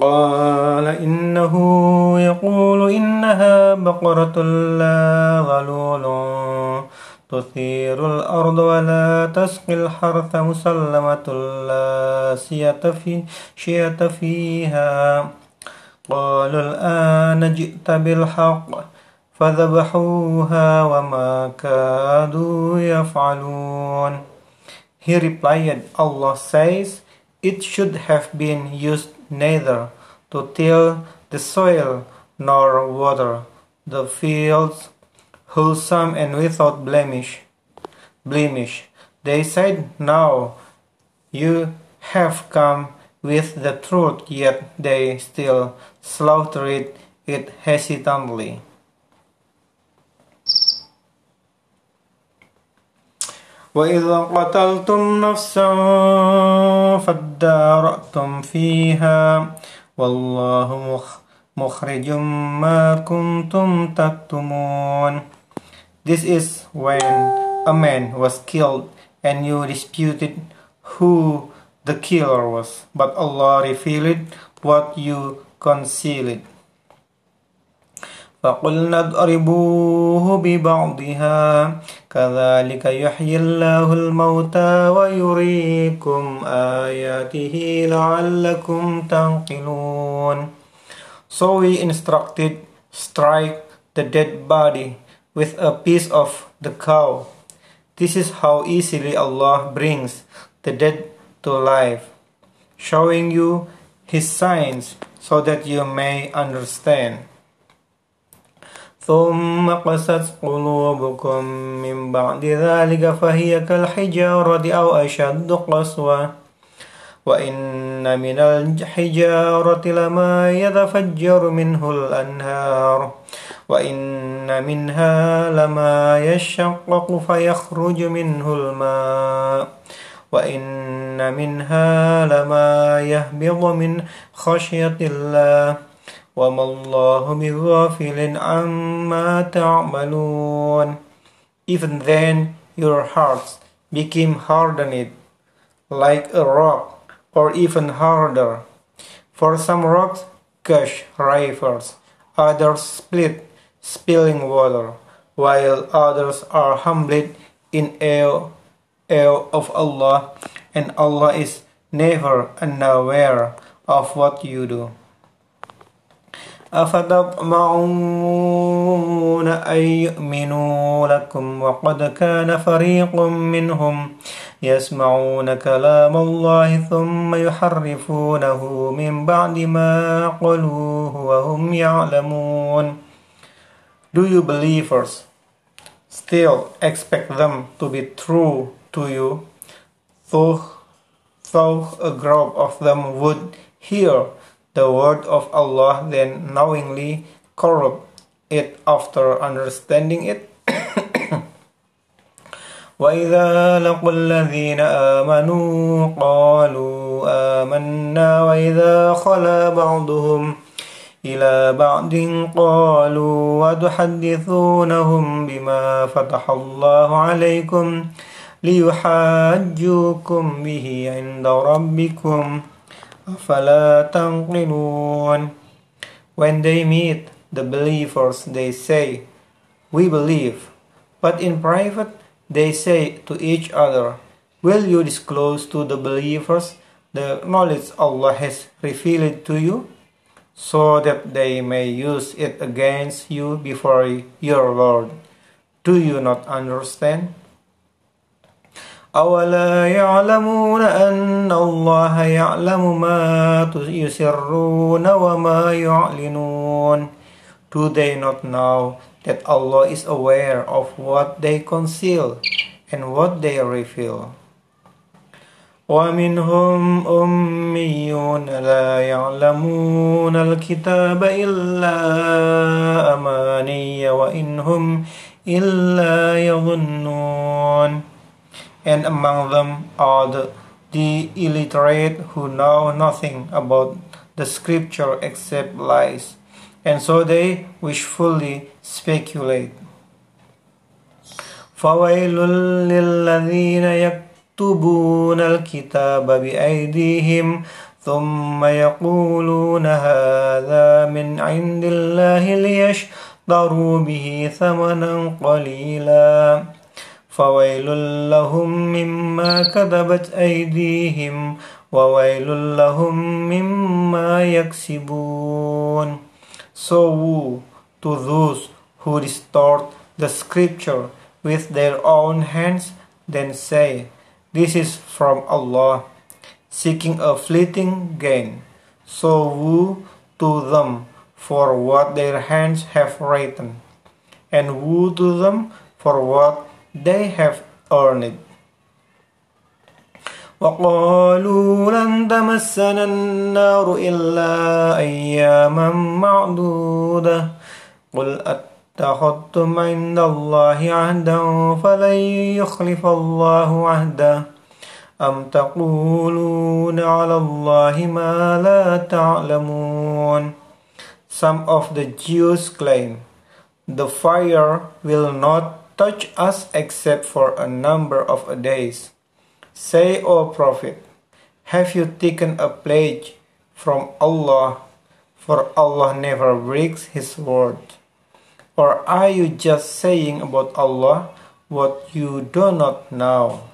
قال إنه يقول إنها بقرة لا ظلول تثير الأرض ولا تسقي الحرث مسلمة لا شية فيها. قالوا الآن جئت بالحق فذبحوها وما كادوا يفعلون. He replied, Allah says, it should have been used neither to till the soil nor water the fields wholesome and without blemish blemish they said now you have come with the truth yet they still slaughtered it hesitantly وإذا قتلتم نفسا فادارأتم فيها Wallahu mukhrijum ma kuntum. This is when a man was killed and you disputed who the killer was, but Allah revealed what you concealed. فقلنا اضربوه ببعضها كذلك يحيي الله الموتى ويريكم آياته لعلكم تنقلون So we instructed, strike the dead body with a piece of the cow. This is how easily Allah brings the dead to life, showing you His signs so that you may understand. ثم قست قلوبكم من بعد ذلك فهي كالحجارة أو أشد قسوة. وإن من الحجارة لما يتفجر منه الأنهار. وإن منها لما يشقق فيخرج منه الماء. وإن منها لما يهبط من خشية الله. وما الله بغافل عما تعملون Even then your hearts became hardened like a rock or even harder. For some rocks gush rivers, others split, spilling water, while others are humbled in awe, awe of Allah, and Allah is never unaware of what you do. أفتطمعون أن يؤمنوا لكم وقد كان فريق منهم يسمعون كلام الله ثم يحرفونه من بعد ما قلوه وهم يعلمون. Do you believers still expect them to be true to you, though, though a group of them would hear the word of Allah, then knowingly corrupt it after understanding it? وإذا لقوا الذين آمنوا قالوا آمنا وإذا خلا بعضهم إلى بعض قالوا وتحدثونهم بما فتح الله عليكم ليحاجوكم به عند ربكم أفلا تنقلون When they meet the believers they say we believe but in private they say to each other will you disclose to the believers the knowledge Allah has revealed to you so that they may use it against you before your Lord do you not understand أولا يعلمون أن الله يعلم ما يسرون وما يعلنون Do they not know that Allah is aware of what they conceal and what they reveal? ومنهم أميون لا يعلمون الكتاب إلا أماني وإنهم إلا يظنون and among them are the, the illiterate who know nothing about the scripture except lies, and so they wishfully speculate. فويل للذين يكتبون الكتاب بأيديهم ثم يقولون هذا من عند الله ليشتروا به ثمنا قليلا فويل لهم مما كذبت أيديهم وويل لهم مما يكسبون So woe to those who distort the scripture with their own hands, then say, This is from Allah, seeking a fleeting gain. So woe to them for what their hands have written, and woe to them for what they have earned. وقالوا لن تمسنا النار إلا أياما معدودة. قل أتخذتم عند الله عهدا فلن يخلف الله عهده أم تقولون على الله ما لا تعلمون. Some of the Jews claim, The fire will not touch us except for a number of days. Say, O Prophet, have you taken a pledge from Allah? For Allah never breaks His word. Or are you just saying about Allah what you do not know?